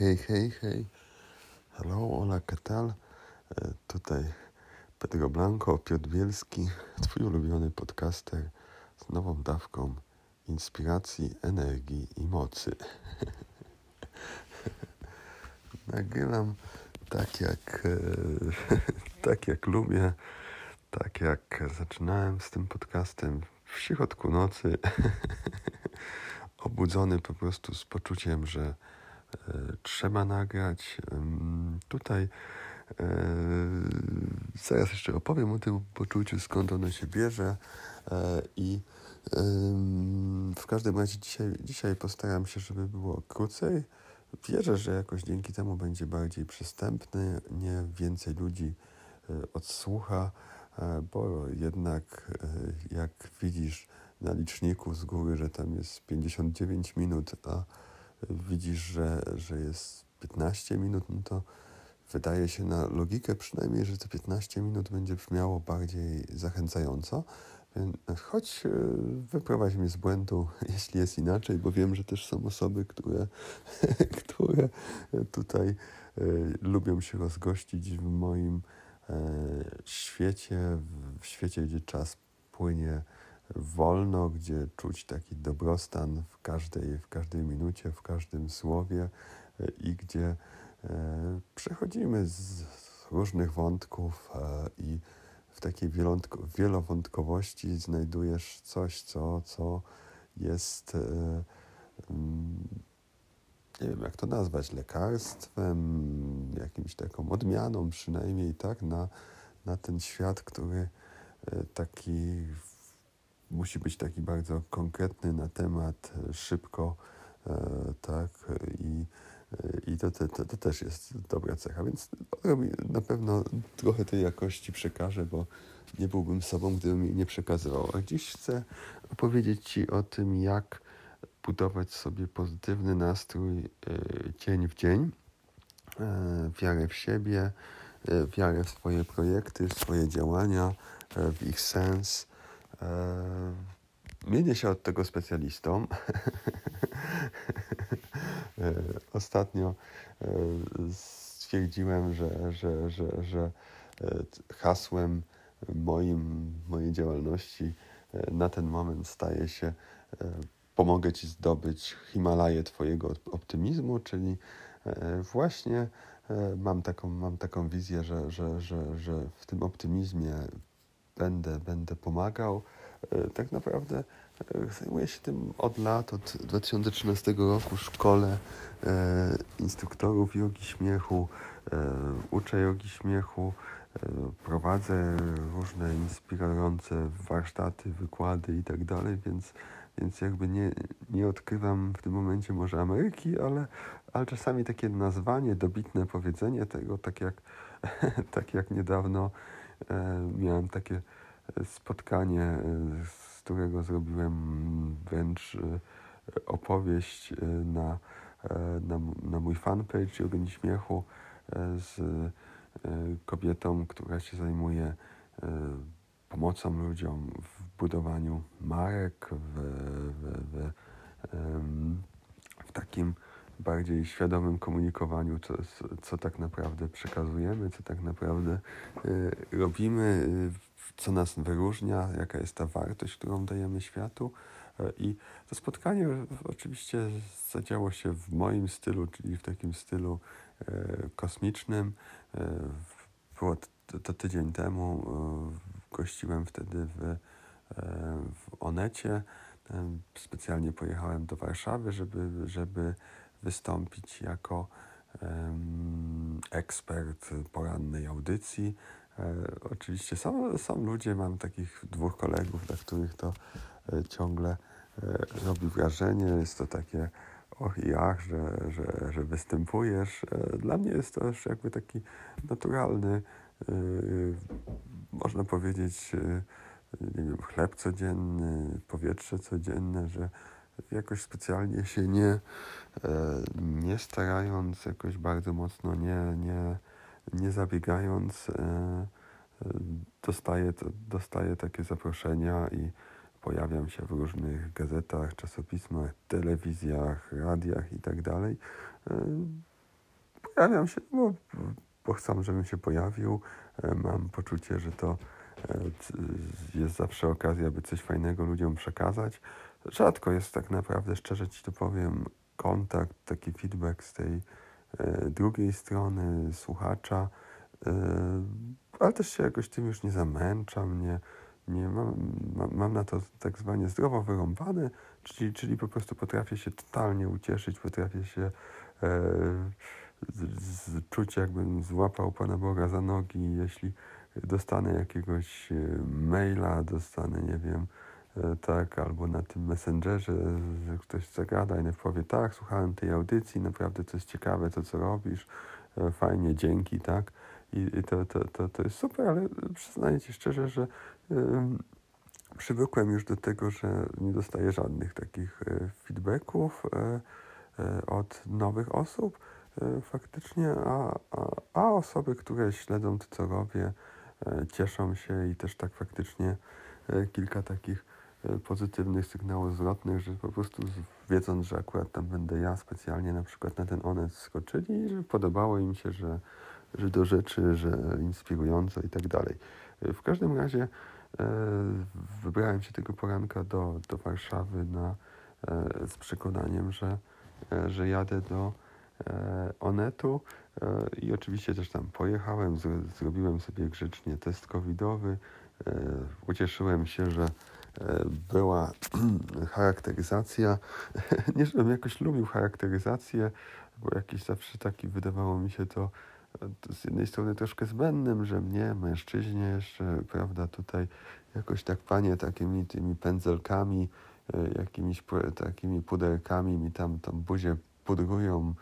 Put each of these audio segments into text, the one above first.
hej, hej, hej. Hello, hola, ¿qué tal? E, tutaj Pedro Blanco, Piotr Bielski, twój ulubiony podcaster z nową dawką inspiracji, energii i mocy. Nagrywam tak jak, e, tak jak lubię, tak jak zaczynałem z tym podcastem w środku nocy, obudzony po prostu z poczuciem, że trzeba nagrać. Tutaj e, zaraz jeszcze opowiem o tym poczuciu, skąd ono się bierze e, i w każdym razie dzisiaj, dzisiaj postaram się, żeby było krócej. Wierzę, że jakoś dzięki temu będzie bardziej przystępny, nie więcej ludzi odsłucha, bo jednak jak widzisz na liczniku z góry, że tam jest 59 minut, a widzisz, że, że jest 15 minut, no to wydaje się na logikę przynajmniej, że te 15 minut będzie brzmiało bardziej zachęcająco. Choć e, wyprowadź mnie z błędu, jeśli jest inaczej, bo wiem, że też są osoby, które, które tutaj e, lubią się rozgościć w moim e, świecie, w świecie, gdzie czas płynie wolno, gdzie czuć taki dobrostan w każdej, w każdej minucie, w każdym słowie e, i gdzie e, przechodzimy z różnych wątków e, i w takiej wielowątkowości znajdujesz coś, co, co jest, mm, nie wiem jak to nazwać, lekarstwem, jakimś taką odmianą przynajmniej, tak, na, na ten świat, który taki musi być taki bardzo konkretny na temat, e, szybko, e, tak, i, e, i to, to, to, to też jest dobra cecha, więc na pewno trochę tej jakości przekażę, bo nie byłbym sobą, gdybym jej nie przekazywał. A dziś chcę opowiedzieć Ci o tym, jak budować sobie pozytywny nastrój dzień w dzień, wiarę w siebie, wiarę w swoje projekty, w swoje działania, w ich sens, mienię się od tego specjalistą. E, ostatnio e, stwierdziłem, że, że, że, że hasłem moim, mojej działalności na ten moment staje się pomogę Ci zdobyć Himalaję Twojego optymizmu, czyli właśnie mam taką, mam taką wizję, że, że, że, że w tym optymizmie będę, będę pomagał. E, tak naprawdę e, zajmuję się tym od lat, od 2013 roku w szkole e, instruktorów jogi śmiechu, uczę jogi śmiechu, prowadzę różne inspirujące warsztaty, wykłady i tak dalej, więc, więc jakby nie, nie odkrywam w tym momencie może Ameryki, ale, ale czasami takie nazwanie, dobitne powiedzenie tego, tak jak, tak jak niedawno miałem takie spotkanie, e, z którego zrobiłem wręcz e, opowieść e, na, na, na mój fanpage Jogeni Śmiechu z kobietą, która się zajmuje pomocą ludziom w budowaniu marek, w, w, w, w takim bardziej świadomym komunikowaniu, co, co tak naprawdę przekazujemy, co tak naprawdę robimy co nas wyróżnia, jaka jest ta wartość, którą dajemy światu. E, I to spotkanie oczywiście zadziało się w moim stylu, czyli w takim stylu e, kosmicznym. E, było to, tydzień temu. Gościłem wtedy w, w Onecie. Specjalnie pojechałem do Warszawy, żeby, żeby wystąpić jako ekspert porannej audycji E, oczywiście są, są ludzie, mam takich dwóch kolegów, dla których to e, ciągle e, robi wrażenie. Jest to takie och i ach, że, że, że występujesz. Dla mnie jest to już jakby taki naturalny, można powiedzieć, nie wiem, chleb codzienny, powietrze codzienne, że jakoś specjalnie się nie, nie starając, jakoś bardzo mocno nie, nie nie zabiegając, e, e, dostaję, dostaję takie zaproszenia i pojawiam się w różnych gazetach, czasopismach, telewizjach, radiach i tak. E, pojawiam się, bo, bo chcą, żebym się pojawił. Mam poczucie, że to jest zawsze okazja, by coś fajnego ludziom przekazać. Rzadko jest tak naprawdę, szczerze ci to powiem, kontakt, taki feedback z tej drugiej strony słuchacza, ale też się jakoś tym już nie zamęczam, nie, nie mam, mam, na to tak zwanie zdrowo wyrąbane, czyli, czyli po prostu potrafię się totalnie ucieszyć, potrafię się e, z, z, czuć jakbym złapał Pana Boga za nogi, jeśli dostanę jakiegoś e, maila, dostanę, nie wiem, e, tak, albo na tym messengerze ktoś zagada i powie, tak, słuchałem tej audycji, naprawdę jest ciekawe to, co robisz, e, fajnie, dzięki, tak, i, i to, to, to, to jest super, ale przyznaję Ci szczerze, że przywykłem już do tego, że nie dostaję żadnych takich e, feedbacków e, e, od nowych osób faktycznie, a, a, a osoby, które śledzą to, co robię, cieszą się i też tak faktycznie kilka takich pozytywnych sygnałów zwrotnych, że po prostu wiedząc, że akurat tam będę ja specjalnie na przykład na ten onet skoczyli, że podobało im się, że, że do rzeczy, że inspirująco i tak dalej. W każdym razie E, wybrałem się tego poranka do, do Warszawy na, e, z przekonaniem, że, e, że jadę do Onetu i oczywiście też tam pojechałem, zrobiłem sobie grzecznie test covidowy. Ucieszyłem się, że była charakteryzacja. Nie, żebym jakoś lubił charakteryzację, bo jakiś zawsze taki wydawało mi się to z jednej strony troszkę zbędnym, że mnie, mężczyźnie jeszcze, prawda, tutaj jakoś tak panie takimi tymi pędzelkami, e, jakimiś takimi puderkami mi tam, tam buzię pudrują,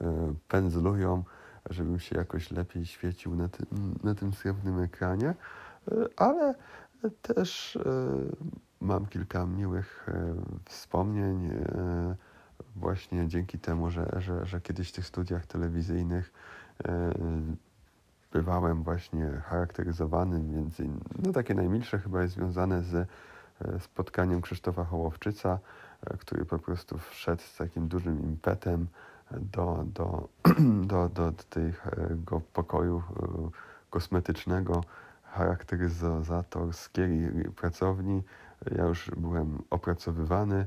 e, pędzlują, żebym się jakoś lepiej świecił na tym, na tym srebrnym ekranie, e, ale też mam kilka miłych wspomnień właśnie dzięki temu, że, że, że kiedyś w tych studiach telewizyjnych E, bywałem właśnie charakteryzowany między no takie najmilsze chyba jest związane ze spotkaniem Krzysztofa Hołowczyca, e, który po prostu wszedł z takim dużym impetem do, do, do, do tego pokoju e, kosmetycznego charakteryzatorskiej pracowni. Ja już byłem opracowywany.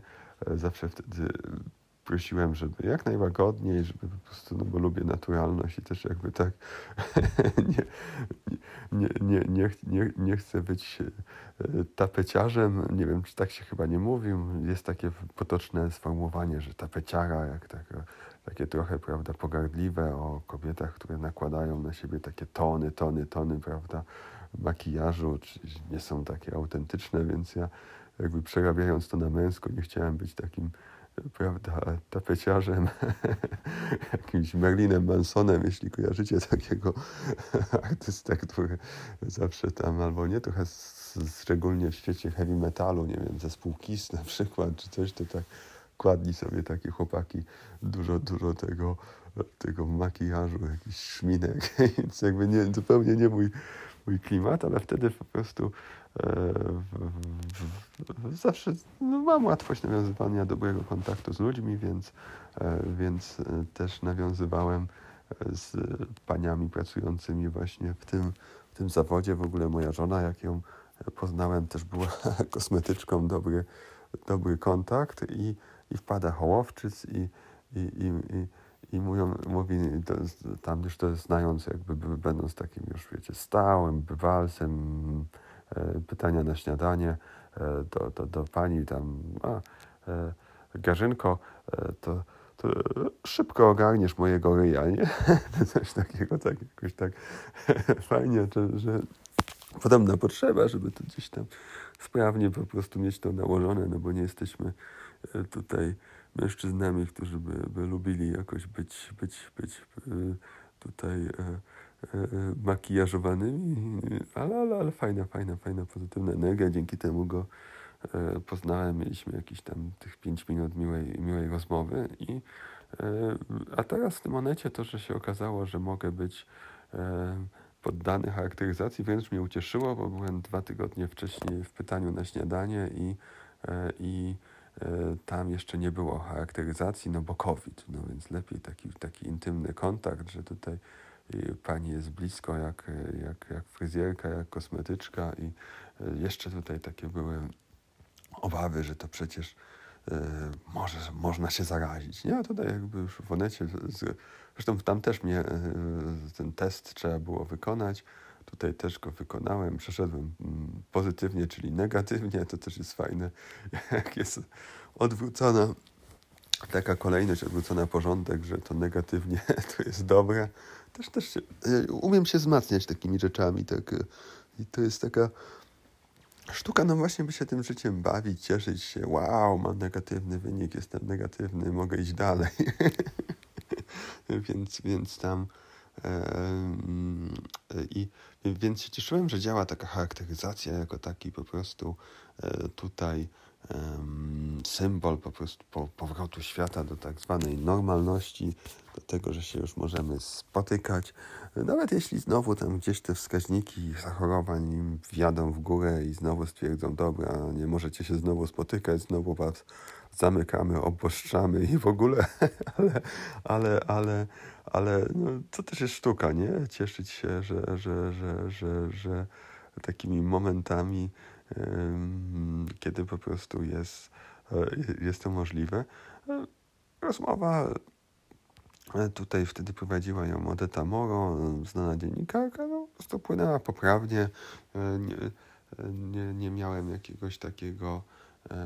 Zawsze wtedy prosiłem, żeby jak najłagodniej, żeby po prostu, no bo lubię naturalność i też jakby tak nie, nie, nie, nie, nie, nie chcę być e, tapeciarzem. Nie wiem, czy tak się chyba nie mówił. Jest takie potoczne sformułowanie, że tapeciara, jak tak, takie trochę, prawda, pogardliwe o kobietach, które nakładają na siebie takie tony, tony, tony, prawda, makijażu, czy nie są takie autentyczne, więc ja jakby przerabiając to na męsko, nie chciałem być takim prawda, tapeciarzem, jakimś Merlinem Mansonem, jeśli kojarzycie takiego artystę, który zawsze tam, albo nie, trochę szczególnie w świecie heavy metalu, nie wiem, zespół Kiss na przykład, czy coś, to tak kładli sobie takie chłopaki dużo, dużo tego, tego makijażu, jakiś szminek, więc jakby nie, zupełnie nie mój, mój klimat, ale wtedy po prostu zawsze no, mam łatwość nawiązywania dobrego kontaktu z ludźmi, więc, e, więc e, też nawiązywałem e, z paniami pracującymi właśnie w tym, w tym zawodzie. W ogóle moja żona, jak ją poznałem, też była kosmetyczką, dobry, dobry kontakt i, i wpada Hołowczyc i, i, i, i i mówią, mówi tam już to znając, jakby będąc takim już, wiecie, stałym bywalcem, E, pytania na śniadanie e, do, do, do pani tam, a, e, Garzynko, to, to szybko ogarniesz mojego ryja, nie? Coś takiego, tak jakoś tak fajnie, że, że podobna potrzeba, żeby to gdzieś tam sprawnie po prostu mieć to nałożone, no bo nie jesteśmy tutaj mężczyznami, którzy by, by lubili jakoś być, być, być tutaj E, e, makijażowanymi, ale, ale, ale fajna, fajna, fajna, pozytywna energia. Dzięki temu go e, poznałem. Mieliśmy jakieś tam tych pięć minut miłej, miłej rozmowy. I, a teraz w tym monecie to, że się okazało, że mogę być poddany charakteryzacji, wręcz mnie ucieszyło, bo byłem dwa tygodnie wcześniej w pytaniu na śniadanie i, i tam jeszcze nie było charakteryzacji, no bo COVID, no więc lepiej taki, taki intymny kontakt, że tutaj pani jest blisko jak, jak, jak fryzjerka, jak kosmetyczka i jeszcze tutaj takie były obawy, że to przecież może, można się zarazić. Nie, a tutaj jakby już w Onecie, zresztą tam też mnie ten test trzeba było wykonać, Tutaj też go wykonałem, przeszedłem mm, pozytywnie, czyli negatywnie. To też jest fajne, jak jest odwrócona taka kolejność, odwrócona porządek, że to negatywnie to jest dobre. Też, też się, umiem się wzmacniać takimi rzeczami. Tak, I to jest taka sztuka, no właśnie, by się tym życiem bawić, cieszyć się. Wow, mam negatywny wynik, jestem negatywny, mogę iść dalej. więc, więc tam i więc się cieszyłem, że działa taka charakteryzacja jako taki po prostu e, tutaj symbol po prostu powrotu świata do tak zwanej normalności, do tego, że się już możemy spotykać. Nawet jeśli znowu tam gdzieś te wskaźniki zachorowań wjadą w górę i znowu stwierdzą, dobra, nie możecie się znowu spotykać, znowu was zamykamy, opuszczamy i w ogóle, ale, ale, ale, ale no, to też jest sztuka, nie? Cieszyć się, że, że, że, że, że takimi momentami, kiedy po prostu jest, e, jest to możliwe. E, rozmowa e, tutaj wtedy prowadziła ją Odeta Moro, znana dziennikarka, no, po prostu płynęła poprawnie. Nie, nie, nie miałem jakiegoś takiego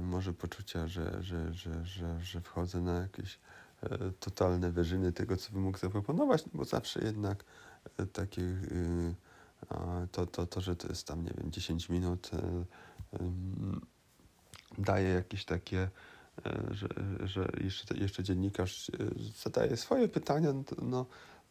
może poczucia, że, że, że, że, że wchodzę na jakieś E, totalne wyżyny tego, co bym mógł zaproponować, no bo zawsze jednak e, takie y, to, to, to, że to jest tam, nie wiem, 10 minut e, daje jakieś takie, że, że jeszcze, jeszcze dziennikarz zadaje swoje pytania, no, no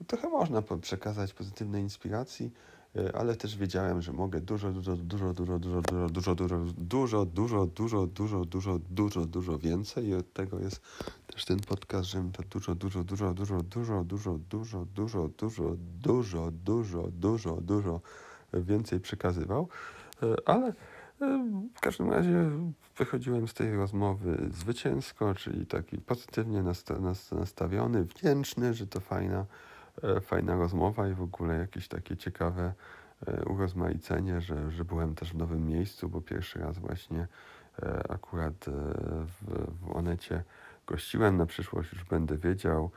trochę można przekazać pozytywnej inspiracji, E, ale też wiedziałem, że mogę dużo, dużo, dużo, dużo, dużo, dużo, dużo, dużo, dużo, dużo, dużo, dużo, dużo, dużo, dużo więcej i od tego jest też ten podcast, żebym to dużo, dużo, dużo, dużo, dużo, dużo, dużo, dużo, dużo, dużo, dużo, dużo, dużo więcej przekazywał, ale w każdym razie wychodziłem z tej rozmowy zwycięsko, czyli taki pozytywnie nastawiony, wdzięczny, że to fajna E, fajna rozmowa i w ogóle jakieś takie ciekawe e, urozmaicenie, że, że byłem też w nowym miejscu, bo pierwszy raz właśnie e, akurat w, w Onecie gościłem. Na przyszłość już będę wiedział,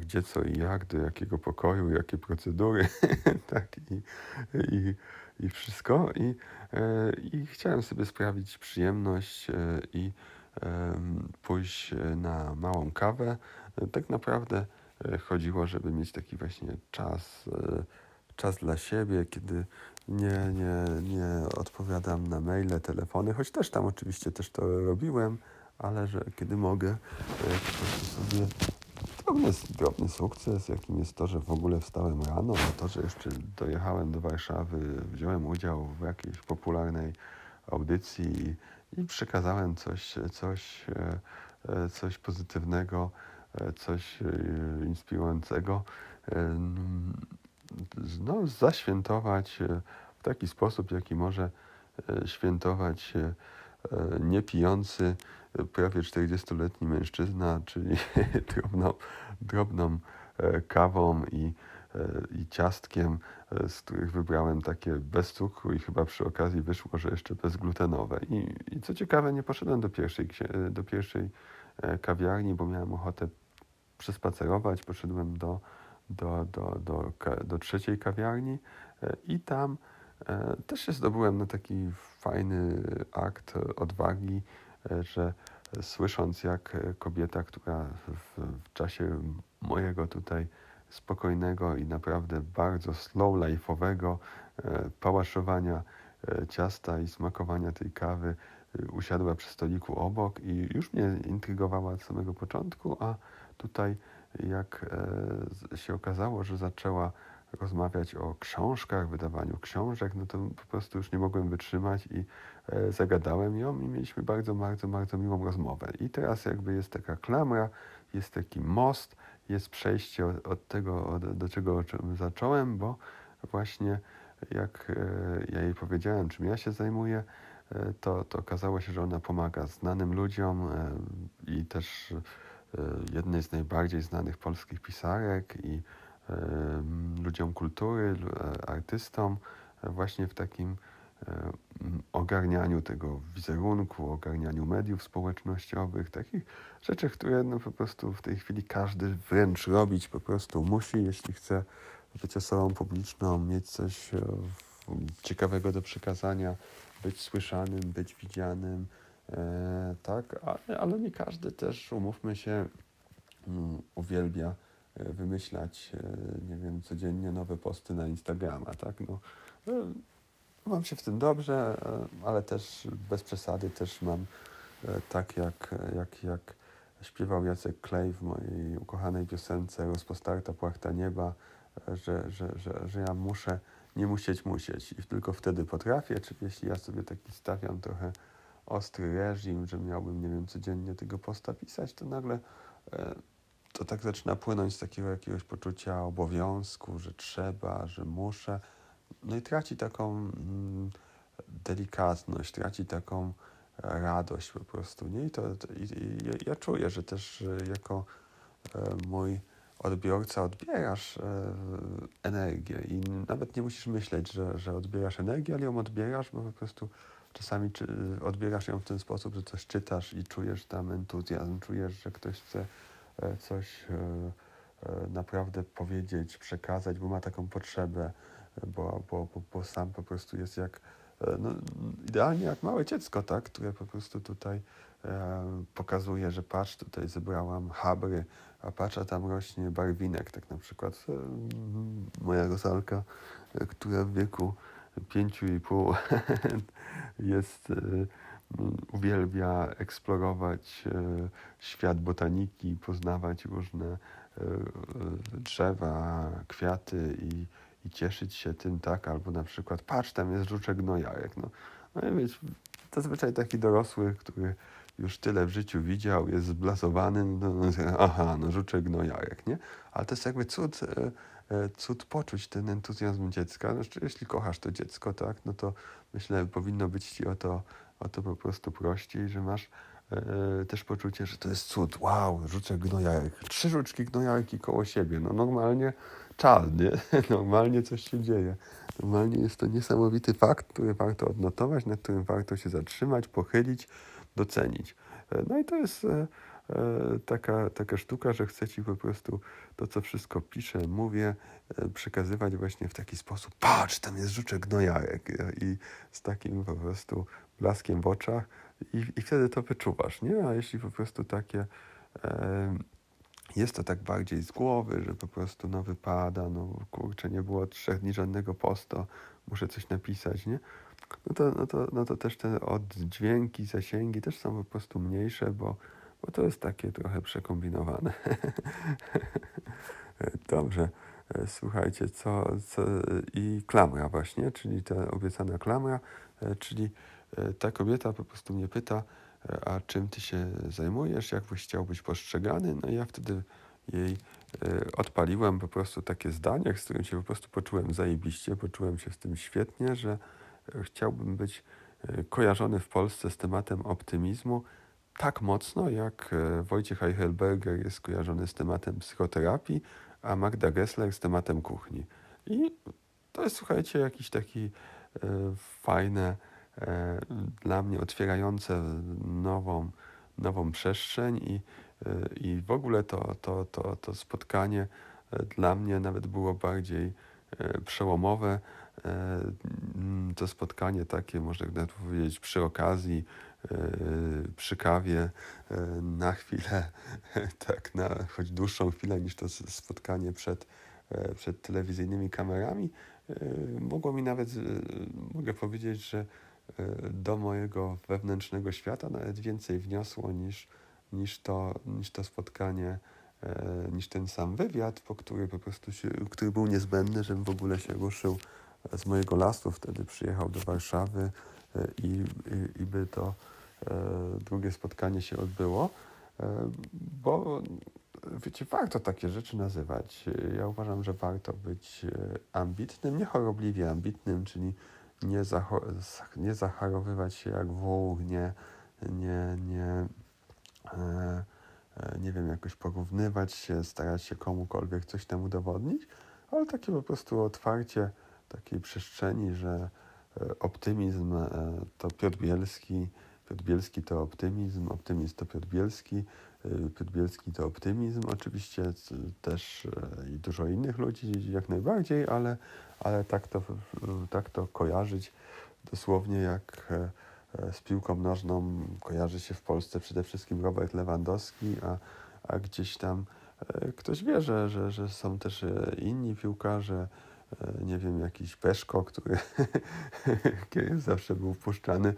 gdzie, co i jak, do jakiego pokoju, jakie procedury, tak i, i, i wszystko. I, I chciałem sobie sprawić przyjemność i pójść na małą kawę. Tak naprawdę E, chodziło, żeby mieć taki właśnie czas, e, czas dla siebie, kiedy nie, nie, nie odpowiadam na maile, telefony, choć też tam oczywiście też to robiłem, ale że kiedy mogę, e, po prostu sobie drobny, drobny sukces, jakim jest to, że w ogóle wstałem rano, to, że jeszcze dojechałem do Warszawy, wziąłem udział w jakiejś popularnej audycji i, i przekazałem coś, coś, coś pozytywnego E, coś e, inspirującego, e, no, zaświętować w taki sposób, jaki może świętować niepijący, prawie 40-letni mężczyzna, czyli drobną, drobną kawą i, i ciastkiem, z których wybrałem takie bez cukru i chyba przy okazji wyszło, że jeszcze bezglutenowe. I, i co ciekawe, nie poszedłem do pierwszej, do pierwszej kawiarni, bo miałem ochotę przespacerować. Poszedłem do, do, do, do, do trzeciej kawiarni e, i tam e, też się zdobyłem na taki fajny akt odwagi, e, że słysząc jak kobieta, która w, w czasie mojego tutaj spokojnego i naprawdę bardzo slow life'owego pałaszowania ciasta i smakowania tej kawy usiadła przy stoliku obok i już mnie intrygowała od samego początku, a tutaj, jak e, się okazało, że zaczęła rozmawiać o książkach, wydawaniu książek, no to po prostu już nie mogłem wytrzymać i e, zagadałem ją i mieliśmy bardzo, bardzo, bardzo miłą rozmowę. I teraz jakby jest taka klamra, jest taki most, jest przejście od, tego, od, do czego zacząłem, bo właśnie jak e, ja jej powiedziałem, czym ja się zajmuję, to, to okazało się, że ona pomaga znanym ludziom i też jednej z najbardziej znanych polskich pisarek i ludziom kultury, artystom, właśnie w takim ogarnianiu tego wizerunku, ogarnianiu mediów społecznościowych, takich rzeczy, które no po prostu w tej chwili każdy wręcz robić po prostu musi, jeśli chce być osobą publiczną, mieć coś ciekawego do przekazania, być słyszanym, być widzianym, e, tak, ale, ale nie każdy też, umówmy się, um, uwielbia e, wymyślać, e, nie wiem, codziennie nowe posty na Instagrama, tak, no, e, mam się w tym dobrze, e, ale też bez przesady też mam e, tak jak, jak, jak śpiewał Jacek Klej w mojej ukochanej piosence Rozpostarta Płachta Nieba, że, że, że, że ja muszę nie musieć musieć i tylko wtedy potrafię, czy jeśli ja sobie taki stawiam trochę ostry reżim, że miałbym, nie wiem, codziennie tego posta pisać, to nagle e, to tak zaczyna płynąć z takiego jakiegoś poczucia obowiązku, że trzeba, że muszę. No i traci taką mm, delikatność, traci taką radość po prostu. Nie? I, to, i, i, ja czuję, że też jako e, mój odbiorca odbierasz e, energię i nawet nie musisz myśleć, że, że odbierasz energię, ale ją odbierasz, bo po prostu czasami czy, odbierasz ją w ten sposób, że coś czytasz i czujesz tam entuzjazm, czujesz, że ktoś chce e, coś e, e, naprawdę powiedzieć, przekazać, bo ma taką potrzebę, bo, bo, bo, bo sam po prostu jest jak, no, idealnie jak małe dziecko, tak, które po prostu tutaj pokazuje, że patrz, tutaj zebrałam habry, a patrz, a tam rośnie barwinek, tak na przykład moja rosalka, która w wieku pięciu i pół jest, e, uwielbia eksplorować świat botaniki, poznawać różne drzewa, kwiaty i, i cieszyć się tym, tak, albo na przykład patrz, tam jest żuczek gnojarek, no, no i wiesz, zazwyczaj taki dorosły, który już tyle w życiu widział, jest zblasowany, no, no, aha, no żuczek gnojarek, nie? Ale to jest jakby cud, e, e, cud poczuć ten entuzjazm dziecka. Znaczy, jeśli kochasz to dziecko, tak, no to myślę, powinno być ci o to, o to po prostu prościej, że masz e, też poczucie, że to jest cud. Wow, żuczek gnojarek. Trzy żuczki gnojarki koło siebie. No normalnie czal, nie? Normalnie coś się dzieje. Normalnie jest to niesamowity fakt, który warto odnotować, nad którym warto się zatrzymać, pochylić, docenić. E, no i to jest e, e, taka, taka sztuka, że chcę ci po prostu to, co wszystko piszę, mówię, przekazywać właśnie w taki sposób. Patrz, tam jest żuczek gnojarek i z takim po prostu blaskiem w oczach i, i wtedy to wyczuwasz, nie? A jeśli po prostu takie jest to tak bardziej z głowy, że po prostu no wypada, no kurczę, nie było trzech dni żadnego posto, muszę coś napisać, nie? no to, no to, no to też te oddźwięki, zasięgi też są po prostu mniejsze, bo, bo to jest takie trochę przekombinowane. Dobrze, słuchajcie, co, co i klamra właśnie, czyli ta obiecana klamra, czyli ta kobieta po prostu mnie pyta, a czym ty się zajmujesz, jak byś chciał być postrzegany, no i ja wtedy jej odpaliłem po prostu takie zdanie, z którym się po prostu poczułem zajebiście, poczułem się z tym świetnie, że chciałbym być e, kojarzony w Polsce z tematem optymizmu tak mocno, jak e, Wojciech Eichelberger jest kojarzony z tematem psychoterapii, a Magda Gessler z tematem kuchni. I to jest, słuchajcie, jakiś taki e, fajne, e, dla mnie otwierające nową, nową przestrzeń i, e, i w ogóle to, to, to, to spotkanie e, dla mnie nawet było bardziej przełomowe E, mm, to spotkanie takie, można nawet powiedzieć, przy okazji, przy kawie, e, na chwilę, tak, na choć dłuższą chwilę niż to spotkanie przed, przed telewizyjnymi kamerami, mogło mi nawet, mogę powiedzieć, że do mojego wewnętrznego świata nawet więcej wniosło niż, niż, to, niż to spotkanie, niż ten sam wywiad, po który po prostu się, który był niezbędny, żebym w ogóle się ruszył z mojego lasu. Wtedy przyjechał do Warszawy i, i, i by to drugie spotkanie się odbyło, e, bo wiecie, warto takie rzeczy nazywać. Ja uważam, że warto być ambitnym, nie chorobliwie ambitnym, czyli nie, nie zacharowywać się jak wół, nie, nie, nie, e, e, nie wiem, jakoś porównywać się, starać się komukolwiek coś temu udowodnić, ale takie po prostu otwarcie takiej przestrzeni, że e, optymizm e, to Piotr Bielski, Piotr Bielski to optymizm, optymizm to Piotr Bielski, e, Piotr Bielski to optymizm, oczywiście też i dużo innych ludzi jak najbardziej, ale, ale tak, to, tak to kojarzyć. Dosłownie jak z piłką nożną kojarzy się w Polsce przede wszystkim Robert Lewandowski, a, a gdzieś tam ktoś wie, że, że, że są też inni piłkarze, E, nie wiem, jakiś Peszko, który zawsze był wpuszczany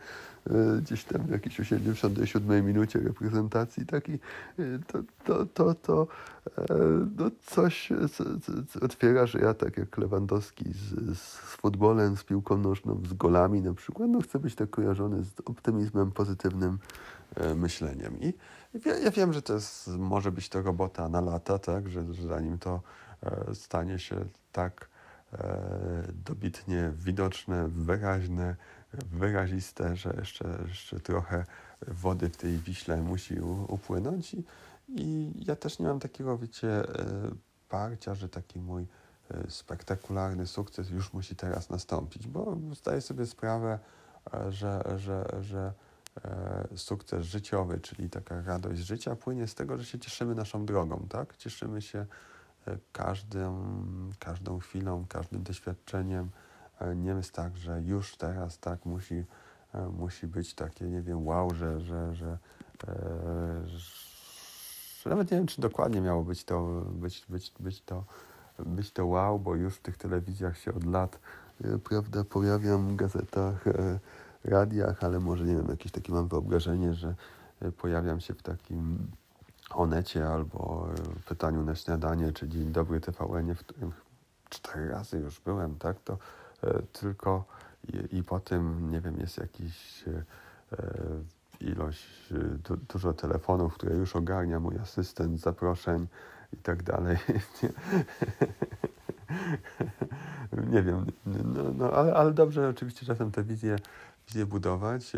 e, gdzieś tam w jakiejś 77 minucie reprezentacji, taki e, to, to, to, to no coś co, co otwiera, że ja tak jak Lewandowski z, z futbolem, z piłką nożną, z golami na przykład, no chcę być tak kojarzony z optymizmem, pozytywnym myśleniem. I ja wiem, że to jest, może być to robota na lata, tak, że, że zanim to stanie się tak E, dobitnie widoczne, wyraźne, wyraziste, że jeszcze, jeszcze trochę wody w tej Wiśle musi upłynąć. I, I ja też nie mam takiego, wiecie, e, parcia, że taki mój e, spektakularny sukces już musi teraz nastąpić, bo zdaję sobie sprawę, że, że, że sukces życiowy, czyli taka radość życia płynie z tego, że się cieszymy naszą drogą, tak? Cieszymy się każdą, każdą chwilą, każdym doświadczeniem. E, nie jest tak, że już teraz tak musi, e, musi być takie, nie wiem, wow, że, że, że, e, że nawet nie wiem, czy dokładnie miało być to, być, być, być to, być to wow, bo już w tych telewizjach się od lat, prawda, pojawiam w gazetach, radiach, ale może, nie wiem, jakieś takie mam wyobrażenie, że pojawiam się w takim Onecie albo pytaniu na śniadanie, czy Dzień Dobry TVN, w którym cztery razy już byłem, tak, to e, tylko i, i po tym, nie wiem, jest jakiś e, ilość, du, dużo telefonów, które już ogarnia mój asystent, zaproszeń i tak dalej. nie wiem, no, no ale, ale dobrze oczywiście czasem te wizje, wizje budować.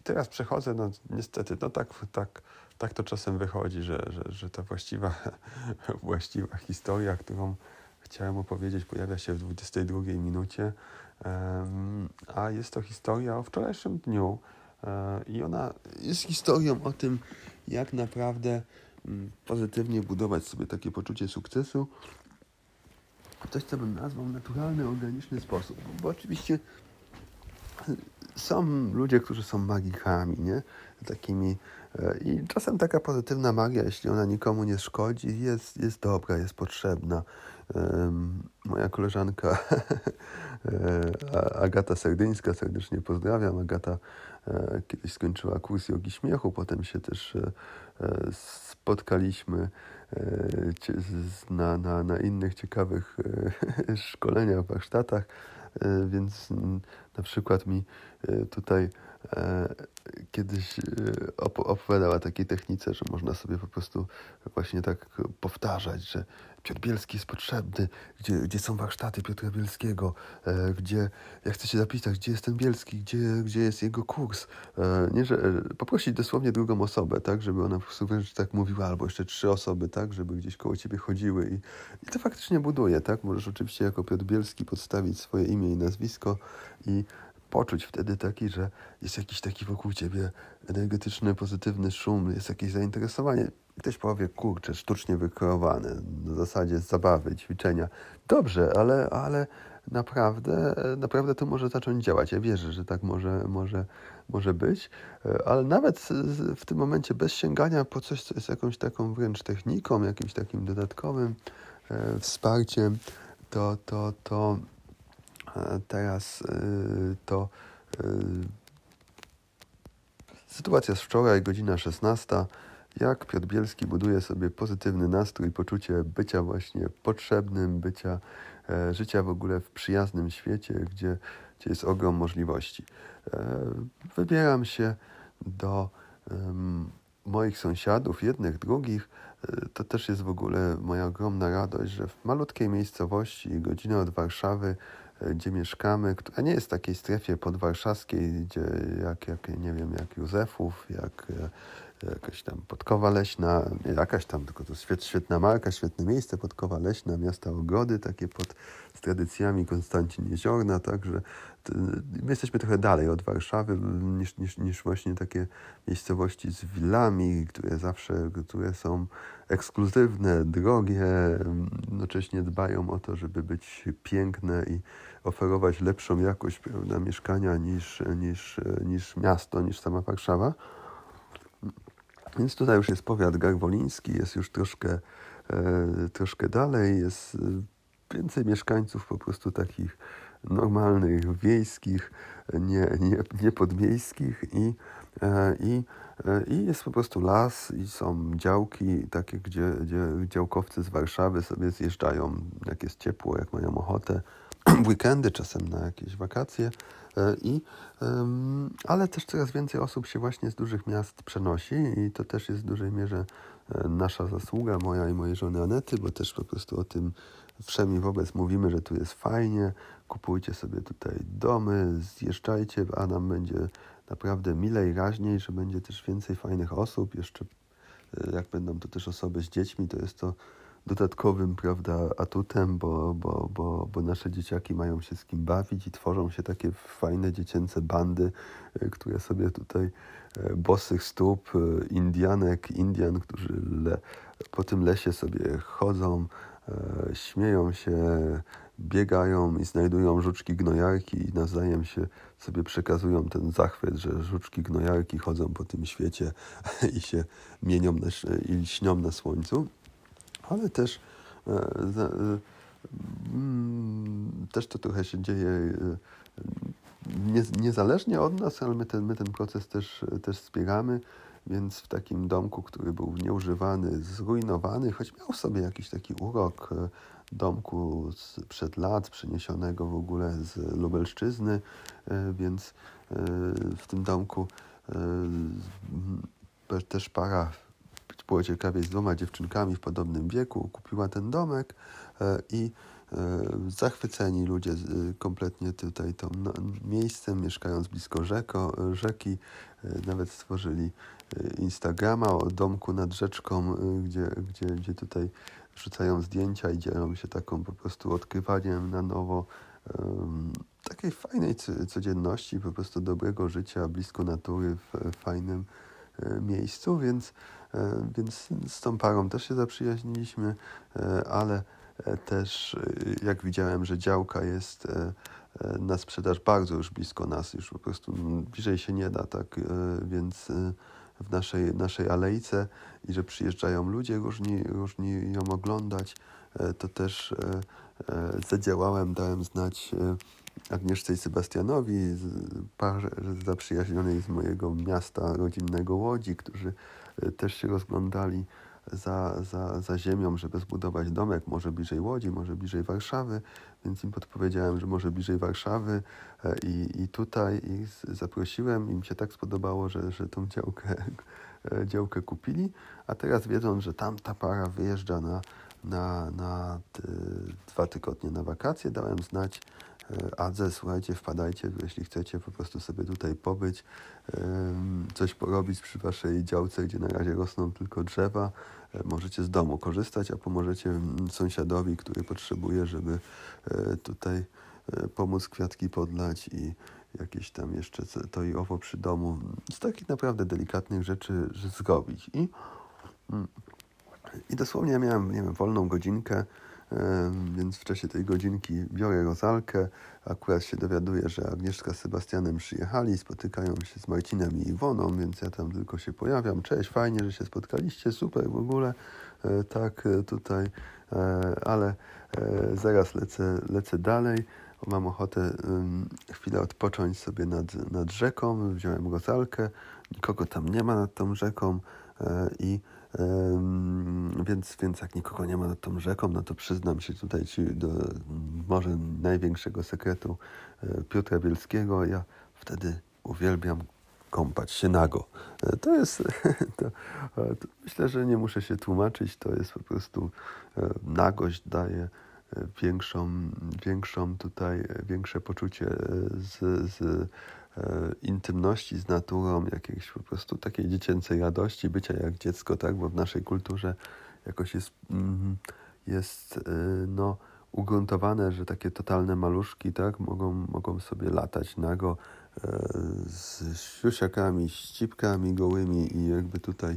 I teraz przechodzę, no niestety, no tak, tak, tak to czasem wychodzi, że, że, że ta właściwa, właściwa historia, którą chciałem opowiedzieć, pojawia się w 22 minucie, a jest to historia o wczorajszym dniu e, i ona jest historią o tym, jak naprawdę mm, pozytywnie budować sobie takie poczucie sukcesu, coś, co bym nazwał naturalny, organiczny sposób, bo oczywiście są ludzie, którzy są magikami, nie? Takimi. E, I czasem taka pozytywna magia, jeśli ona nikomu nie szkodzi, jest, jest dobra, jest potrzebna. Moja koleżanka e, Agata Serdyńska, serdecznie pozdrawiam. Agata e, kiedyś skończyła kurs jogi śmiechu, potem się też spotkaliśmy na, na, na innych ciekawych szkoleniach, warsztatach. E, więc mm, na przykład mi e, tutaj e, kiedyś opowiadała takiej technice, że można sobie po prostu właśnie tak powtarzać, że Piotr Bielski jest potrzebny, gdzie, gdzie są warsztaty Piotra Bielskiego, e, gdzie, ja chcę się zapisać, gdzie jest ten Bielski, gdzie, gdzie jest jego kurs. E, nie, że e, poprosić dosłownie drugą osobę, tak, żeby ona po prostu wręcz tak mówiła, albo jeszcze trzy osoby, tak, żeby gdzieś koło ciebie chodziły i, i to faktycznie buduje, tak. Możesz oczywiście jako Piotr Bielski podstawić swoje imię i nazwisko i poczuć wtedy taki, że jest jakiś taki wokół ciebie energetyczny, pozytywny szum, jest jakieś zainteresowanie. Ktoś powie, kurczę, sztucznie wykreowane, na zasadzie zabawy, ćwiczenia. Dobrze, ale, ale naprawdę, naprawdę to może zacząć działać. Ja wierzę, że tak może, może, może być, ale nawet w tym momencie bez sięgania po coś, co jest jakąś taką wręcz techniką, jakimś takim dodatkowym e, wsparciem, to, to, to teraz e, to sytuacja z wczoraj, godzina 16 jak Piotr Bielski buduje sobie pozytywny nastrój, poczucie bycia właśnie potrzebnym, bycia, e, życia w ogóle w przyjaznym świecie, gdzie, gdzie jest ogrom możliwości. E, wybieram się do moich sąsiadów, jednych, drugich. E, to też jest w ogóle moja ogromna radość, że w malutkiej miejscowości, godzinę od Warszawy, gdzie mieszkamy, która nie jest w takiej strefie podwarszawskiej, gdzie jak, jak nie wiem, jak Józefów, jak jakaś tam Podkowa Leśna, jakaś tam, tylko to świetna marka, świetne miejsce, Podkowa Leśna, miasta Ogrody, takie pod, z tradycjami Konstancin Jeziorna, także my jesteśmy trochę dalej od Warszawy niż, niż, niż właśnie takie miejscowości z willami, które zawsze, które są ekskluzywne, drogie, jednocześnie dbają o to, żeby być piękne i oferować lepszą jakość prawda, mieszkania niż, niż, niż miasto, niż sama Warszawa. Więc tutaj już jest powiat garwoliński, jest już troszkę, e, troszkę dalej, jest e, więcej mieszkańców po prostu takich normalnych, wiejskich, nie, nie, nie podmiejskich i, e, i, e, i jest po prostu las i są działki takie, gdzie, gdzie działkowcy z Warszawy sobie zjeżdżają, jak jest ciepło, jak mają ochotę, weekendy, czasem na jakieś wakacje. E, I, ale też coraz więcej osób się właśnie z dużych miast przenosi i to też jest w dużej mierze nasza zasługa, moja i mojej żony Anety, bo też po prostu o tym wszemi wobec mówimy, że tu jest fajnie, kupujcie sobie tutaj domy, zjeżdżajcie, a nam będzie naprawdę milej, raźniej, że będzie też więcej fajnych osób. Jeszcze e, jak będą to też osoby z dziećmi, to jest to dodatkowym prawda, atutem, bo, bo, bo, bo nasze dzieciaki mają się z kim bawić i tworzą się takie fajne dziecięce bandy, e, które sobie tutaj e, bosych stóp, Indianek, Indian, którzy le, po tym lesie sobie chodzą, śmieją się, biegają i znajdują żuczki gnojarki i nawzajem się sobie przekazują ten zachwyt, że żuczki gnojarki chodzą po tym świecie i się mienią na, i śnią na słońcu, ale też e, e, mm, też to trochę się dzieje e, nie, niezależnie od nas, ale my ten, my ten proces też, też wspieramy. Więc w takim domku, który był nieużywany, zrujnowany, choć miał sobie jakiś taki urok domku sprzed lat, przeniesionego w ogóle z Lubelszczyzny, więc w tym domku też para było ciekawie z dwoma dziewczynkami w podobnym wieku, kupiła ten domek i zachwyceni ludzie kompletnie tutaj tą no, miejscem, mieszkając blisko rzeko, rzeki, nawet stworzyli Instagrama o domku nad rzeczką, gdzie, gdzie, gdzie tutaj wrzucają zdjęcia i dzielą się taką po prostu odkrywaniem na nowo takiej fajnej codzienności, po prostu dobrego życia blisko natury w fajnym e, miejscu, więc, e, więc z tą parą też się zaprzyjaźniliśmy, e, ale też jak widziałem, że działka jest na sprzedaż bardzo już blisko nas, już po prostu bliżej się nie da, tak, więc w naszej, naszej alejce i że przyjeżdżają ludzie różni, różni ją oglądać, e, to też e, e, zadziałałem, dałem znać Agnieszce i Sebastianowi, parze zaprzyjaźnionej z mojego miasta rodzinnego Łodzi, którzy też się rozglądali za, za, za ziemią, żeby zbudować domek, może bliżej Łodzi, może bliżej Warszawy, więc im podpowiedziałem, że może bliżej Warszawy e, i, i tutaj ich zaprosiłem. Im się tak spodobało, że, że tą działkę, e, działkę kupili, a teraz wiedząc, że tam ta para wyjeżdża na, na, na dwa tygodnie na wakacje, dałem znać e, Adze, słuchajcie, wpadajcie, jeśli chcecie po prostu sobie tutaj pobyć, coś porobić przy waszej działce, gdzie na razie rosną tylko drzewa, możecie z domu korzystać, a pomożecie sąsiadowi, który potrzebuje, żeby tutaj pomóc kwiatki podlać i jakieś tam jeszcze to i owo przy domu. Z takich naprawdę delikatnych rzeczy zrobić. I, mm, i dosłownie ja miałem, nie wiem, wolną godzinkę, więc w czasie tej godzinki biorę rozalkę, akurat się dowiaduję, że Agnieszka z Sebastianem przyjechali, spotykają się z Marcinem i Iwoną, więc ja tam tylko się pojawiam. Cześć, fajnie, że się spotkaliście, super w ogóle, e, tak e, tutaj, e, ale zaraz lecę, lecę dalej. Mam ochotę chwilę odpocząć sobie nad, nad rzeką, wziąłem rozalkę, nikogo tam nie ma nad tą rzeką i więc, więc jak nikogo nie ma nad tą rzeką, no to przyznam się tutaj ci do może największego sekretu e, Piotra Bielskiego. Ja wtedy uwielbiam kąpać się nago. E, to jest, to, to myślę, że nie muszę się tłumaczyć, to jest po prostu, e, nagość daje większą, większą tutaj, większe poczucie z, z intymności z naturą, jakiejś po prostu takiej dziecięcej radości, bycia jak dziecko, tak, bo w naszej kulturze jakoś jest, mm, jest no, ugruntowane, że takie totalne maluszki, tak, mogą, mogą sobie latać nago z siusiakami, ścipkami gołymi i jakby tutaj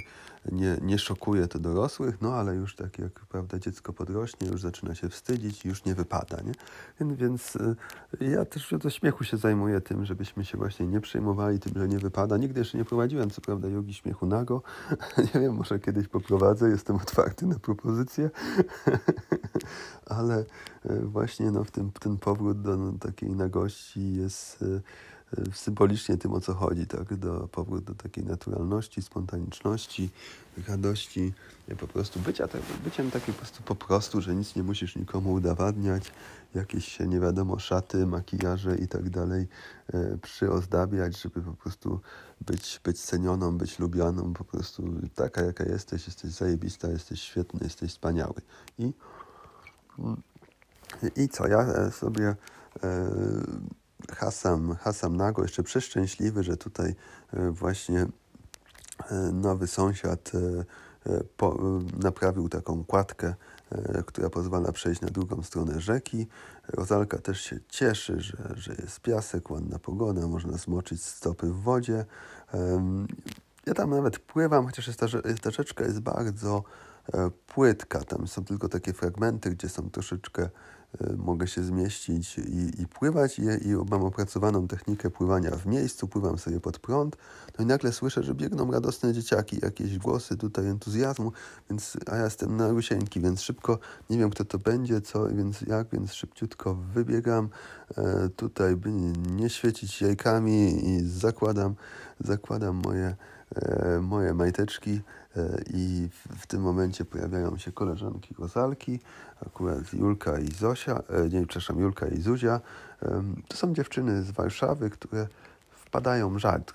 nie, nie szokuje to dorosłych, no ale już tak jak prawda, dziecko podrośnie, już zaczyna się wstydzić już nie wypada, nie? Więc, więc y, ja też do śmiechu się zajmuję tym, żebyśmy się właśnie nie przejmowali tym, że nie wypada. Nigdy jeszcze nie prowadziłem, co prawda, jogi śmiechu nago. nie wiem, może kiedyś poprowadzę, jestem otwarty na propozycje, ale y, właśnie no, w tym, ten powrót do no, takiej nagości jest y, symbolicznie tym, o co chodzi, tak? Do, powrót do takiej naturalności, spontaniczności, radości, po prostu bycia, tak, byciem takim po prostu po prostu, że nic nie musisz nikomu udowadniać, jakieś nie wiadomo szaty, makijaże i tak dalej e, przyozdabiać, żeby po prostu być, być cenioną, być lubianą, po prostu taka jaka jesteś, jesteś zajebista, jesteś świetny, jesteś wspaniały. I, i co, ja sobie e, Hasam, Hasam Nago jeszcze przeszczęśliwy, że tutaj e, właśnie e, nowy sąsiad e, naprawił taką kładkę, która pozwala przejść na drugą stronę rzeki. Rozalka też się cieszy, że, że jest piasek, ładna pogoda, można zmoczyć stopy w wodzie. Ja tam nawet pływam, chociaż jest ta, ta rzeczka jest bardzo płytka. Tam są tylko takie fragmenty, gdzie są troszeczkę mogę się zmieścić i, i pływać i, i mam opracowaną technikę pływania w miejscu, pływam sobie pod prąd, no i nagle słyszę, że biegną radosne dzieciaki, jakieś głosy tutaj entuzjazmu, więc, a ja jestem na rusieńki, więc szybko, nie wiem kto to będzie, co, więc jak, więc szybciutko wybiegam, e, tutaj by nie świecić jajkami i zakładam, zakładam moje, e, moje majteczki, i w, tym momencie pojawiają się koleżanki Rozalki, akurat Julka i Zosia, e, nie, przepraszam, Julka i Zuzia. To są dziewczyny z Warszawy, które wpadają żart.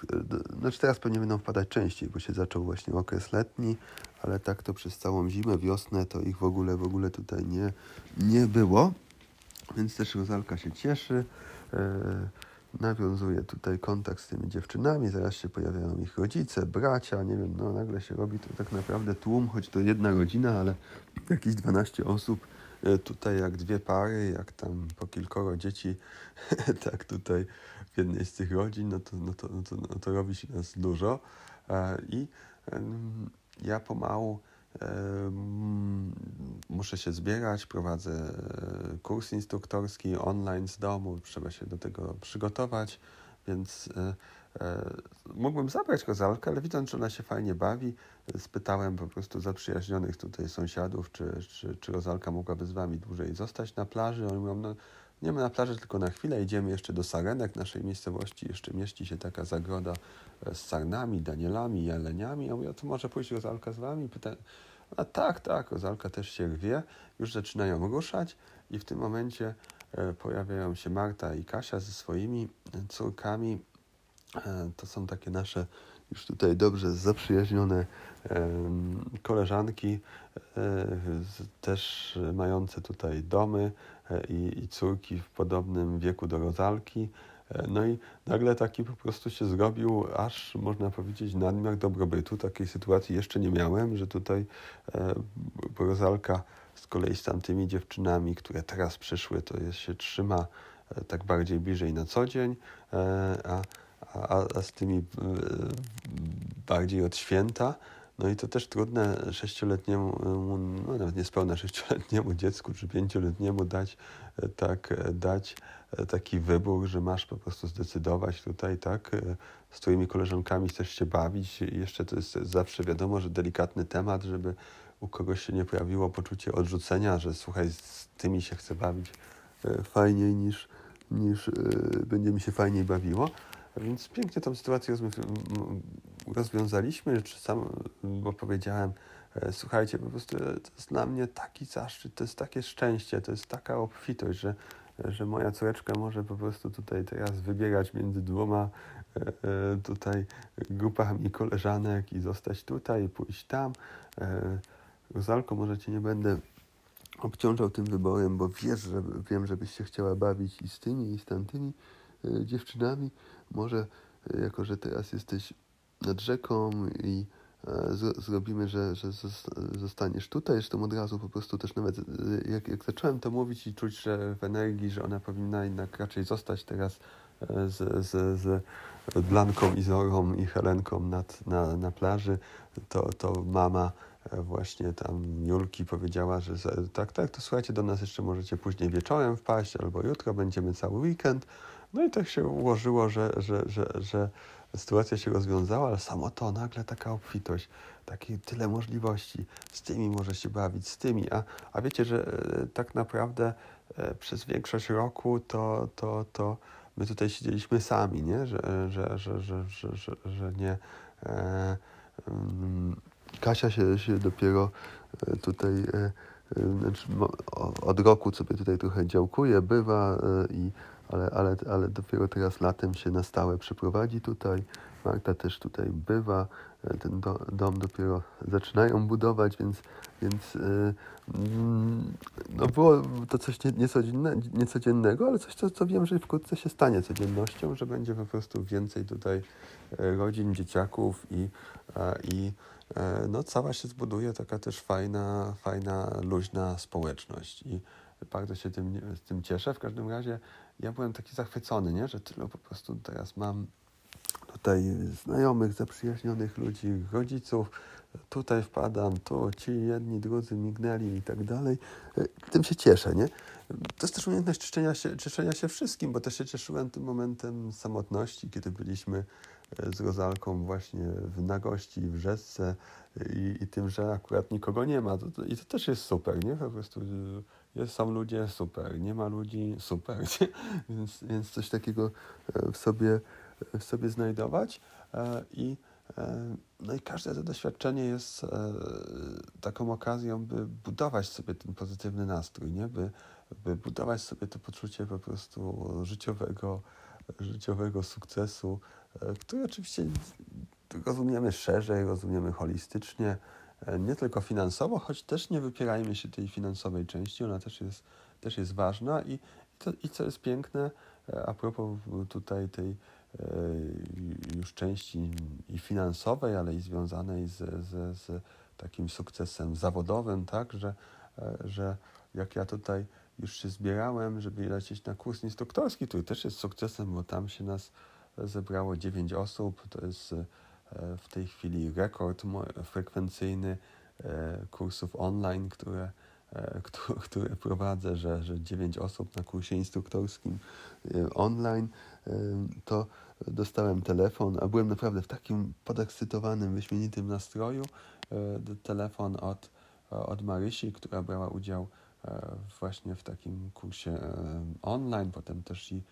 E, znaczy teraz pewnie będą wpadać częściej, bo się zaczął właśnie okres letni, ale tak to przez całą zimę, wiosnę to ich w ogóle, w ogóle tutaj nie, nie było. Więc też Rozalka się cieszy nawiązuje tutaj kontakt z tymi dziewczynami, zaraz się pojawiają ich rodzice, bracia, nie wiem, no nagle się robi to tak naprawdę tłum, choć to jedna rodzina, ale jakieś 12 osób, e, tutaj jak dwie pary, jak tam po kilkoro dzieci, tak tutaj w jednej z tych rodzin, no to, no to, no to, no to robi się nas dużo. E, i ja pomału muszę się zbierać, prowadzę e, kurs instruktorski online z domu, trzeba się do tego przygotować, więc e, e, mógłbym zabrać kozalkę, ale widząc, że ona się fajnie bawi, spytałem po prostu zaprzyjaźnionych tutaj sąsiadów, czy, czy, czy Rozalka mogłaby z wami dłużej zostać na plaży. Oni mówią, no nie my na plaży tylko na chwilę, idziemy jeszcze do Sarenek, naszej miejscowości jeszcze mieści się taka zagroda z sarnami, danielami, jeleniami. Ja mówię, to może pójść Rozalka z wami? Pyta, a tak, tak, Rozalka też się wie, już zaczynają ruszać i w tym momencie e, pojawiają się Marta i Kasia ze swoimi córkami. E, to są takie nasze już tutaj dobrze zaprzyjaźnione koleżanki, e, też mające tutaj domy i, i córki w podobnym wieku do Rozalki. No i nagle taki po prostu się zrobił, aż można powiedzieć, nadmiar dobrobytu. Takiej sytuacji jeszcze nie miałem, że tutaj e, Rozalka z kolei z tamtymi dziewczynami, które teraz przyszły, to jest, się trzyma e, tak bardziej bliżej na co dzień, e, a, a, a z tymi e, bardziej od święta. No i to też trudne sześcioletniemu, no nawet niespełna sześcioletniemu dziecku czy pięcioletniemu dać, e, tak, e, dać E, taki wybór, że masz po prostu zdecydować tutaj, tak, z którymi koleżankami chcesz się bawić. Jeszcze to jest zawsze wiadomo, że delikatny temat, żeby u kogoś się nie pojawiło poczucie odrzucenia, że słuchaj, z tymi się chcę bawić fajniej niż, niż będzie mi się fajniej bawiło. Więc pięknie tą sytuację rozwiązaliśmy, czy sam, bo powiedziałem, słuchajcie, po prostu to jest dla mnie taki zaszczyt, to jest takie szczęście, to jest taka obfitość, że że moja córeczka może po prostu tutaj teraz wybiegać między dwoma e, e, tutaj grupami koleżanek i zostać tutaj, pójść tam. E, Rozalko, może Cię nie będę obciążał tym wyborem, bo wiesz, że wiem, żebyś się chciała bawić i z tymi, i z tamtymi dziewczynami. Może y, jako, że teraz jesteś nad rzeką i e, zrobimy, że, że zostaniesz tutaj, zresztą od razu po prostu też nawet jak, jak zacząłem to mówić i czuć, że w energii, że ona powinna jednak raczej zostać teraz z, z, z Blanką, Izorą i Helenką nad, na, na plaży, to, to mama e, właśnie tam Julki powiedziała, że tak, tak, to słuchajcie, do nas jeszcze możecie później wieczorem wpaść, albo jutro będziemy cały weekend. No i tak się ułożyło, że, że, że, że sytuacja się rozwiązała, ale samo to, nagle taka obfitość, takie tyle możliwości, z tymi może się bawić, z tymi, a, a wiecie, że e, tak naprawdę e, przez większość roku to, to, to my tutaj siedzieliśmy sami, nie? Że, że, że, że, że, że, że nie. E, um, Kasia się, się dopiero e, tutaj e, znaczy, od roku sobie tutaj trochę działkuje, bywa, i, ale, ale, ale dopiero teraz latem się na stałe przeprowadzi tutaj. Marta też tutaj bywa, e, ten do, dom dopiero zaczynają budować, więc, więc yy, no było to coś nie, niecodzienne, niecodziennego, ale coś, co, co wiem, że wkrótce się stanie codziennością, że będzie po prostu więcej tutaj e, rodzin, dzieciaków i, i no, cała się zbuduje taka też fajna, fajna, luźna społeczność. I bardzo się tym, tym cieszę. W każdym razie ja byłem taki zachwycony, nie? że tyle po prostu teraz mam tutaj znajomych, zaprzyjaźnionych ludzi, rodziców, tutaj wpadam, tu ci jedni, drudzy mignęli i tak dalej. E, tym się cieszę, nie? To jest też umiejętność cieszenia się, cieszenia się wszystkim, bo też się cieszyłem tym momentem samotności, kiedy byliśmy e, z Rozalką właśnie w nagości, w rzece i, i tym, że akurat nikogo nie ma. I to też jest super, nie? Po prostu jest, są ludzie, super. Nie ma ludzi, super. więc, więc coś takiego e, w sobie w sobie znajdować e, i e, no i każde to doświadczenie jest taką okazją, by budować sobie ten pozytywny nastrój, nie? By, by budować sobie to poczucie po prostu życiowego, życiowego sukcesu, który oczywiście rozumiemy szerzej, rozumiemy holistycznie, nie tylko finansowo, choć też nie wypierajmy się tej finansowej części, ona też jest, też jest ważna i, to, i co jest piękne, a propos tutaj tej E, już części i finansowej, ale i związanej z, z, z takim sukcesem zawodowym, tak, że, e, że jak ja tutaj już się zbierałem, żeby lecieć na kurs instruktorski, który też jest sukcesem, bo tam się nas zebrało 9 osób, to jest e, w tej chwili rekord frekwencyjny kursów online, które, które prowadzę, że, że 9 osób na kursie instruktorskim online to dostałem telefon, a byłem naprawdę w takim podekscytowanym, wyśmienitym nastroju. E, telefon od, od Marysi, która brała udział e, właśnie w takim kursie e, online, potem też i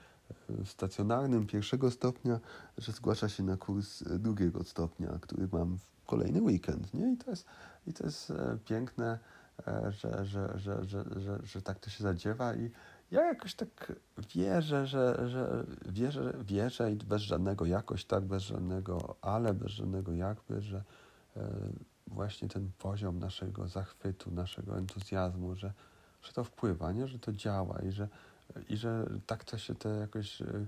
stacjonarnym pierwszego stopnia, że zgłasza się na kurs drugiego stopnia, który mam w kolejny weekend. Nie? I, to jest, I to jest piękne, że, że, że, że, że, że tak to się zadziewa i ja jakoś tak wierzę, że, że wierzę, wierzę i bez żadnego jakoś tak, bez żadnego ale, bez żadnego jakby, że e, właśnie ten poziom naszego zachwytu, naszego entuzjazmu, że, że to wpływa, nie? że to działa i że, i że tak to się to jakoś, e,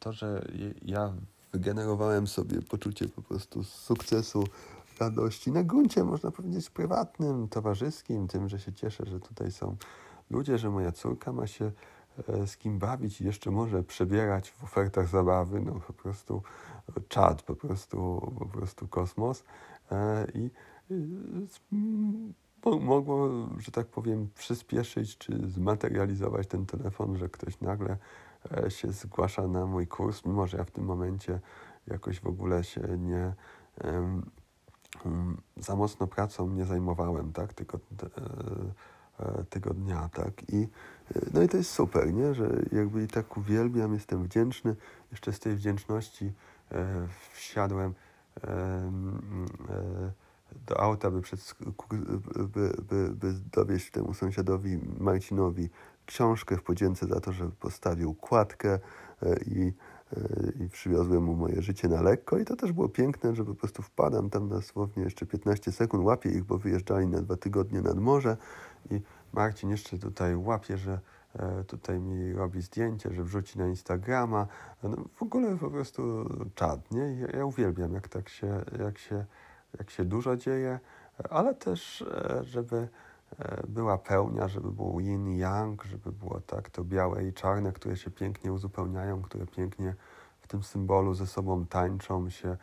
to, że ja wygenerowałem sobie poczucie po prostu sukcesu, radości. Na gruncie, można powiedzieć, prywatnym, towarzyskim, tym, że się cieszę, że tutaj są ludzie, że moja córka ma się e, z kim bawić i jeszcze może przebierać w ofertach zabawy, no po prostu czad, po prostu, po prostu kosmos. E, i mogło, że tak powiem, przyspieszyć czy zmaterializować ten telefon, że ktoś nagle e, się zgłasza na mój kurs, mimo że ja w tym momencie jakoś w ogóle się nie za mocno pracą nie zajmowałem, tak, tylko E, tego dnia, tak? I, e, no i to jest super, nie? Że jakby i tak uwielbiam, jestem wdzięczny. Jeszcze z tej wdzięczności e, wsiadłem e, e, do auta, by, przed, by, by, by dowieść temu sąsiadowi Marcinowi książkę w podzięce za to, że postawił kładkę e, i i przywiozłem mu moje życie na lekko i to też było piękne, że po prostu wpadam tam dosłownie jeszcze 15 sekund, łapię ich, bo wyjeżdżali na dwa tygodnie nad morze i Marcin jeszcze tutaj łapie, że e, tutaj mi robi zdjęcie, że wrzuci na Instagrama. No, w ogóle po prostu czad, nie? Ja, ja uwielbiam, jak tak się, jak się, jak się dużo dzieje, ale też, e, żeby była pełnia, żeby było yin yang, żeby było tak to białe i czarne, które się pięknie uzupełniają, które pięknie w tym symbolu ze sobą tańczą się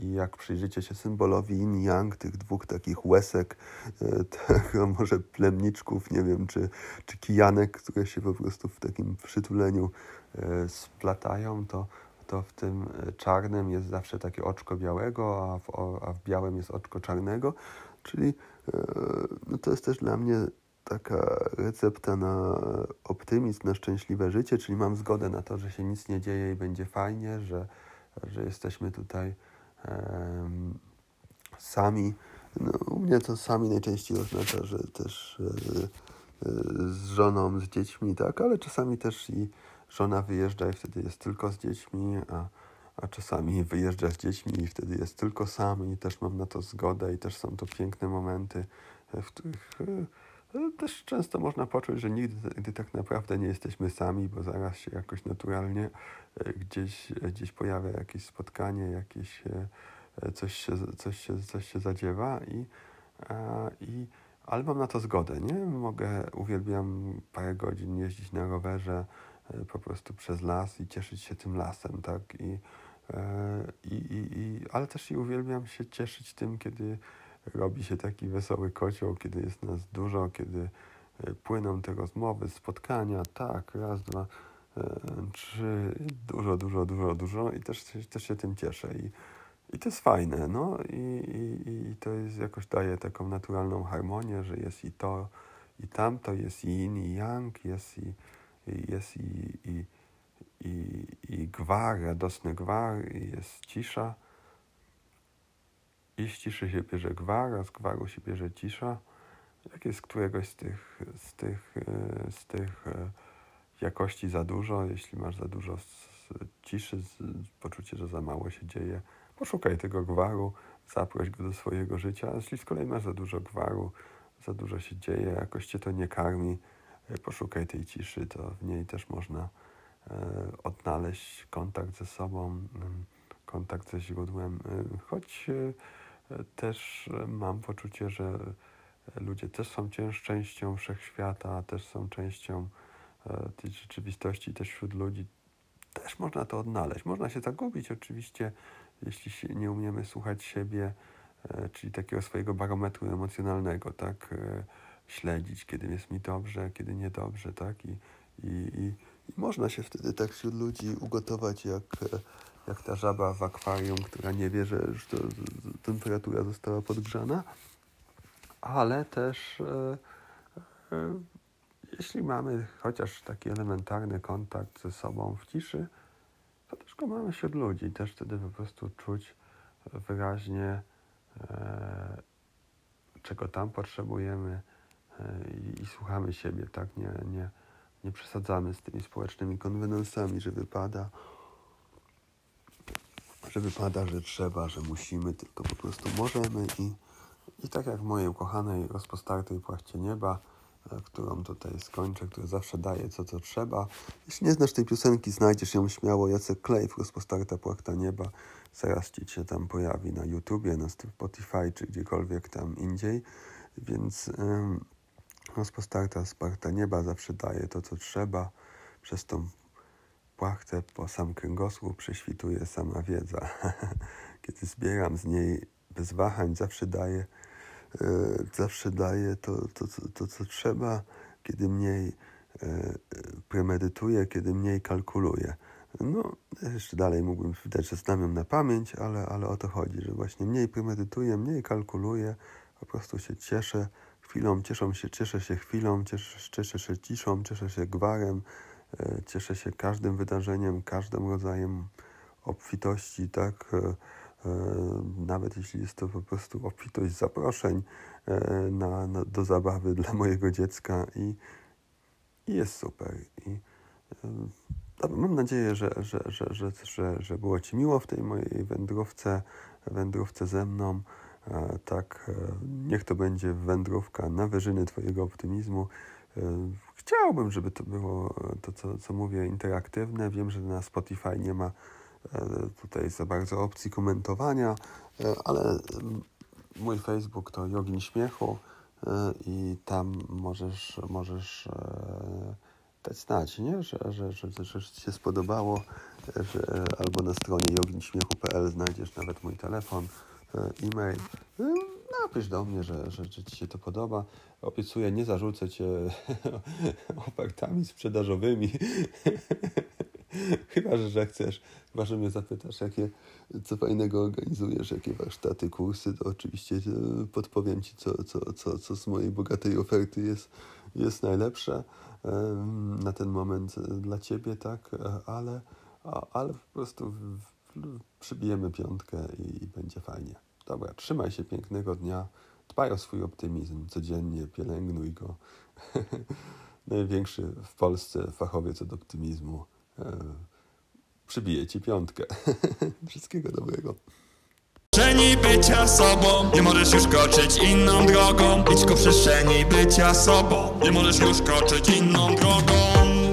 i jak przyjrzycie się symbolowi yin yang, tych dwóch takich łesek, e, tak, może plemniczków, nie wiem, czy, czy kijanek, które się po prostu w takim przytuleniu e, splatają, to, to w tym czarnym jest zawsze takie oczko białego, a w, a w białym jest oczko czarnego, czyli e, no to jest też dla mnie taka recepta na optymizm, na szczęśliwe życie, czyli mam zgodę na to, że się nic nie dzieje i będzie fajnie, że że jesteśmy tutaj um, sami. No, u mnie to sami najczęściej oznacza, że też e, e, z żoną, z dziećmi, tak, ale czasami też i żona wyjeżdża i wtedy jest tylko z dziećmi, a, a czasami wyjeżdża z dziećmi i wtedy jest tylko sam i też mam na to zgodę i też są to piękne momenty, w których e, też często można poczuć, że nigdy gdy tak naprawdę nie jesteśmy sami, bo zaraz się jakoś naturalnie e, gdzieś, e, gdzieś pojawia jakieś spotkanie, jakieś e, coś się, coś się, coś się zadziewa i, i ale mam na to zgodę, nie? Mogę, uwielbiam parę godzin jeździć na rowerze po prostu przez las i cieszyć się tym lasem, tak? I, i, i, i, ale też i uwielbiam się cieszyć tym, kiedy robi się taki wesoły kocioł, kiedy jest nas dużo, kiedy e, płyną te rozmowy, spotkania, tak, raz, dwa, e, trzy, dużo, dużo, dużo, dużo i też, też się tym cieszę i, i to jest fajne, no i, i, i to jest jakoś daje taką naturalną harmonię, że jest i to, i tamto, jest i yin, i yang, jest i jest i, i, i, i gwar, radosny gwar, i jest cisza, i z ciszy się bierze gwar, a z gwaru się bierze cisza. Jak jest któregoś z tych, z tych, e, z tych e, jakości za dużo, jeśli masz za dużo ciszy, poczucie, że za mało się dzieje, poszukaj tego gwaru, zaproś go do swojego życia. A jeśli z kolei masz za dużo gwaru, za dużo się dzieje, jakoś cię to nie karmi, poszukaj tej ciszy, to w niej też można odnaleźć kontakt ze sobą, kontakt ze źródłem, choć też mam poczucie, że ludzie też są częścią wszechświata, też są częścią e, tej rzeczywistości, też wśród ludzi też można to odnaleźć. Można się zagubić oczywiście, jeśli nie umiemy słuchać siebie, e, czyli takiego swojego barometru emocjonalnego, tak? Śledzić, kiedy jest mi dobrze, kiedy niedobrze, tak? I, i, i, i można się wtedy tak wśród ludzi ugotować jak jak ta żaba w akwarium, która nie wie, że już to, temperatura została podgrzana, ale też e, e, jeśli mamy chociaż taki elementarny kontakt ze sobą w ciszy, to też go mamy wśród ludzi. Też wtedy po prostu czuć wyraźnie, e, czego tam potrzebujemy i, i, słuchamy siebie, tak? Nie, nie, nie przesadzamy z tymi społecznymi konwenansami, że wypada że wypada, że trzeba, że musimy, tylko po prostu możemy i, i tak jak mojej ukochanej, rozpostartej płachcie nieba, e, którą tutaj skończę, która zawsze daje co, co trzeba. Jeśli nie znasz tej piosenki, znajdziesz ją śmiało. Jacek Klejf, rozpostarta płachta nieba. Zaraz ci się tam pojawi na YouTubie, na Spotify, czy gdziekolwiek tam indziej. Więc ym, rozpostarta sparta nieba zawsze daje to, co trzeba. Przez tą płachtę po sam kręgosłup prześwituje sama wiedza. Kiedy zbieram z niej bez wahań, zawsze daję, e, zawsze daję to, to, to, to, co trzeba, kiedy mniej e, premedytuję, kiedy mniej kalkuluję. No, jeszcze dalej mógłbym wydać, że znam ją na pamięć, ale, ale o to chodzi, że właśnie mniej premedytuję, mniej kalkuluję, po prostu się cieszę chwilą, cieszą się, cieszę się chwilą, cieszę, cieszę się ciszą, cieszę się gwarem, E, cieszę się każdym wydarzeniem, każdym rodzajem obfitości, tak? E, e, nawet jeśli jest to po prostu obfitość zaproszeń na, na, do zabawy dla mojego dziecka i, i jest super. I, mam nadzieję, że, że, że, że, że, że było Ci miło w tej mojej wędrówce, wędrówce ze mną. Tak, e, niech to będzie wędrówka na wyżyny Twojego optymizmu. E, Chciałbym, żeby to było to, co, co mówię, interaktywne. Wiem, że na Spotify nie ma e, tutaj za bardzo opcji komentowania, ale mój Facebook to Jogin Śmiechu i tam możesz, możesz dać znać, nie? Że, że, że, że Ci się spodobało, że, albo na stronie joginśmiechu.pl znajdziesz nawet mój telefon, e-mail. E, Napisz do mnie, że, że, że Ci się to podoba. Obiecuję, nie zarzucę Cię ofertami sprzedażowymi. Chyba, że, chcesz, chyba, że mnie zapytasz, jakie, co fajnego organizujesz, jakie warsztaty, kursy, to oczywiście e, podpowiem Ci, co, co, co, co z mojej bogatej oferty jest, jest najlepsze na ten moment e, dla Ciebie, tak, E, ale, ale po prostu przybijemy piątkę i będzie fajnie. Dobra, trzymaj się pięknego dnia, dbaj o swój optymizm. Codziennie, pielęgnuj go. Największy w Polsce fachowiec od optymizmu. E, przybije ci piątkę. Wszystkiego dobrego. Przestrzeni bycia sobą. Nie możesz już kroczyć inną drogą. Idź ku przestrzeni bycia sobą. Nie możesz już kroczyć inną drogą